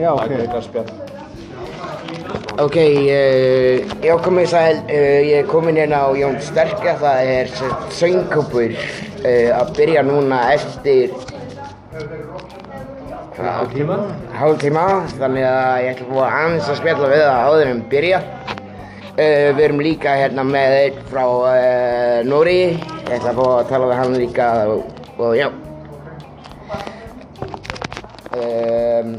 Já, Það er ok. Ok, uh, já komið sæl, uh, ég er komin hérna á Jón Sterka, það er söngkópur uh, að byrja núna eftir Hálftíma? hálftíma, þannig að ég ætla að fá aðeins að spjalla við það áður en byrja. Uh, við erum líka hérna með einn frá uh, Nóri, ég ætla að fá að tala við hann líka og, og já. Um,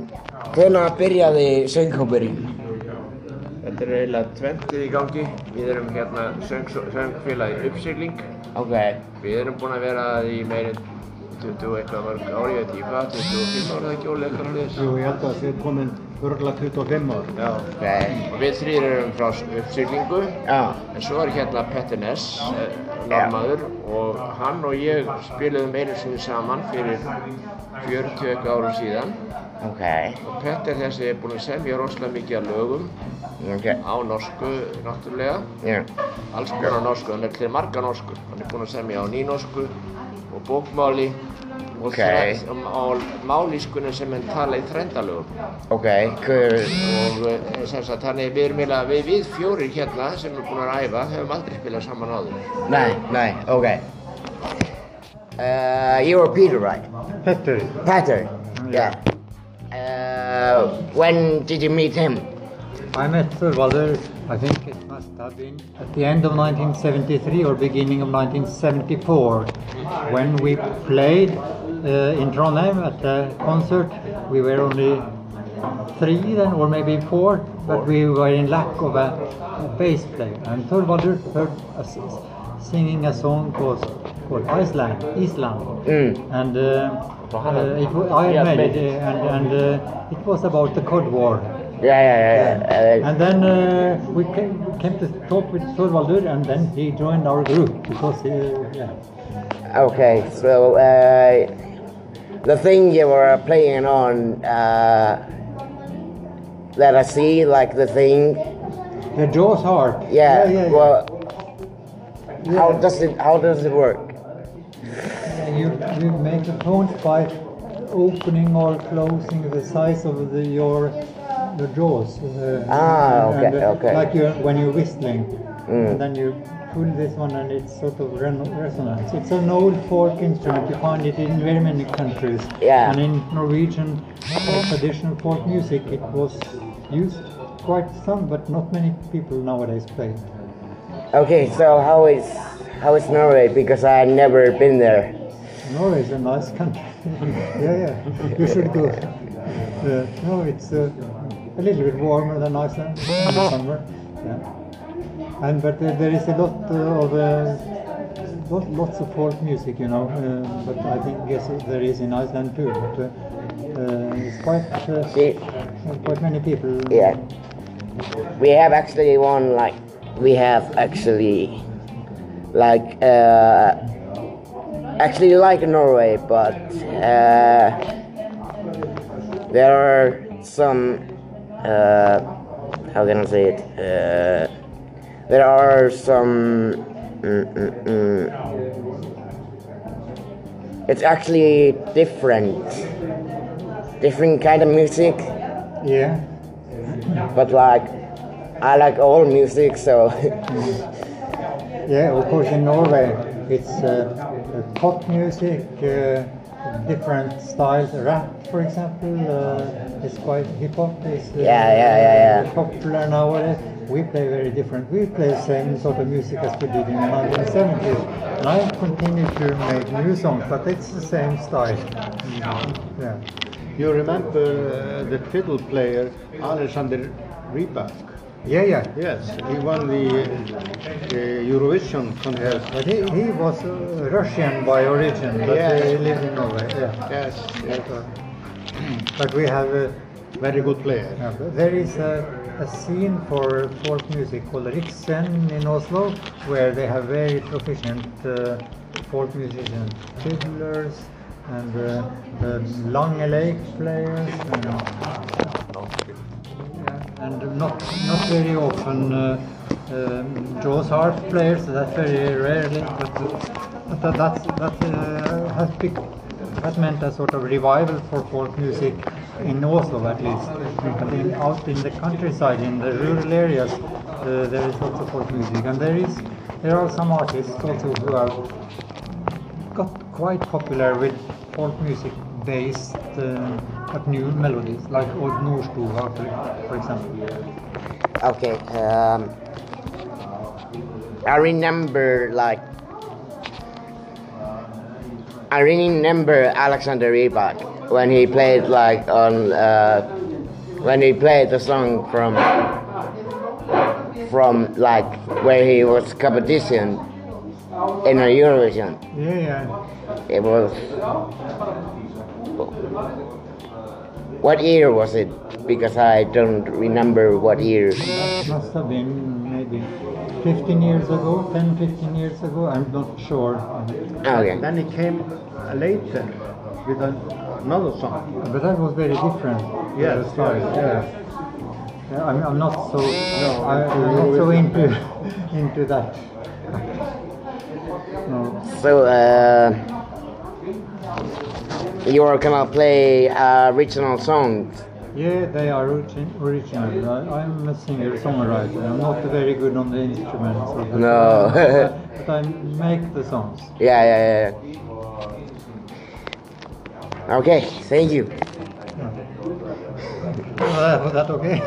Hvenær byrjaði söngkópurinn? Þetta er eiginlega tventið í gangi. Við erum hérna söng, söngfélagi uppsigling. Ok, Við erum búin að vera að í meirinn 20 og eitthvað mörg ári, ég veit ekki hvað, 25 ára ekki ólega eitthvað hlýðis. Jú, ég held að það sé komin örgulega 25 ár. Já. Og við þrýr erum frá uppsiglingu. já, En svo er hérna Petter Ness, eh, normaður, og hann og ég spiluðum einu sinni saman fyrir 40 eitthvað árum síðan. ok, Og Petter þessi er búinn að semja rosalega mikið af lögum ok, á norsku náttúrulega. já, Alls konar norsku, hann er til marga norsku. Hann er búinn að semja á nýnorsku og bókmáli og, Ok. þre- og, og málískunni sem hann tala í þrendalögum. ok, hver, Og eh, sem sagt, þannig við erum eiginlega, við, við fjórir hérna sem erum búin að æfa, höfum aldrei spilað saman áður. nei, nei, ok. Uh, you were Peter, right? Petter, Peter, yeah. Uh, when did you meet him? I met Thorvaldur, I think it must have been at the end of 1973 or beginning of 1974 when we played uh, in Trondheim at a concert. We were only three then, or maybe four, but we were in lack of a, a bass player. And Thorvaldur heard us singing a song called, called Iceland, Island. Mm. And uh, uh, it, I made it, uh, and, and uh, it was about the Cod War. Yeah, yeah, yeah. yeah. And then uh, we came, came to talk with Thorvaldur, and then he joined our group because, uh, yeah. Uh, okay, so uh, the thing you were playing on, uh, let us see, like the thing. The Jaws harp. Yeah. yeah, yeah. Well, how does it? How does it work? You, you make the tones by opening or closing the size of the, your the jaws. Uh, Ah, okay, and, uh, okay. Like you when you're whistling, Mm. and then you pull this one, and it's sort of resonance. It's an old folk instrument. You find it in very many countries. Yeah. And in Norwegian uh, traditional folk music, it was used quite some, but not many people nowadays play. Okay, so how is how is Norway? Because I never been there. Norway is a nice country. yeah, yeah. You should go. Uh, no, it's uh, a little bit warmer than Iceland in the summer. Yeah. And but uh, there is a lot uh, of uh, lot, lots of folk music, you know. Uh, but I think yes, there is in Iceland too. But uh, uh, it's quite uh, See, quite many people. yeah, we have actually one like we have actually like uh, actually like Norway, but uh, there are some uh, how can I say it? There are some. Mm, mm, mm. It's actually different, different kind of music Yeah. but like I like all music, so Yeah, of course, in Norway, it's uh, pop music, uh, different styles. Rap, for example, uh, is quite hip hop is uh, Yeah, yeah, yeah, yeah. popular nowadays. We play very different. We play the same sort of music as we did in the 1970s, and I continue to make new songs, but it's the same style. Yeah. you remember uh, the fiddle player Alexander Rybak? Yeah, yeah. Yes, he won the uh, Eurovision contest. But he, he was uh, Russian by origin, but Yeah. he lived in Norway. Yeah. Yes, yes. But we have. a very good player. Yeah, there is a, a scene for folk music called Riksen in Oslo, where they have very proficient uh, folk musicians, fiddlers, and uh, the langeleik players, and, yeah, and not not very often uh, um, harp players. That's very rarely, but, uh, that, that's, that uh, has bec- that meant a sort of revival for folk music in Oslo at least. And in, out in the countryside, in the rural areas, uh, there is also folk music, and there is there are some artists also who have got quite popular with folk music based uh, but new melodies, like Odd Nordstoga, for, for example. Okay. Um, I remember like I remember Alexander Rybak when he played like on uh, when he played the song from from like where he was competition in a Eurovision. Yeah, yeah. It was what year was it? Because I don't remember what year. That must have been maybe 15 years ago, 10, 15 years ago, I'm not sure. Okay. Then he came later with another song. But that was very different. Yes, style. yes, yes. Yeah, I'm, I'm not so No, I, I'm not so into into that. No. So, uh, you are gonna play uh, original songs. Yeah, they are origin, original. I, I'm a singer songwriter. I'm not very good on the instruments. the- No. but, but I make the songs. Yeah, yeah, yeah. Okay, thank you. Was that okay?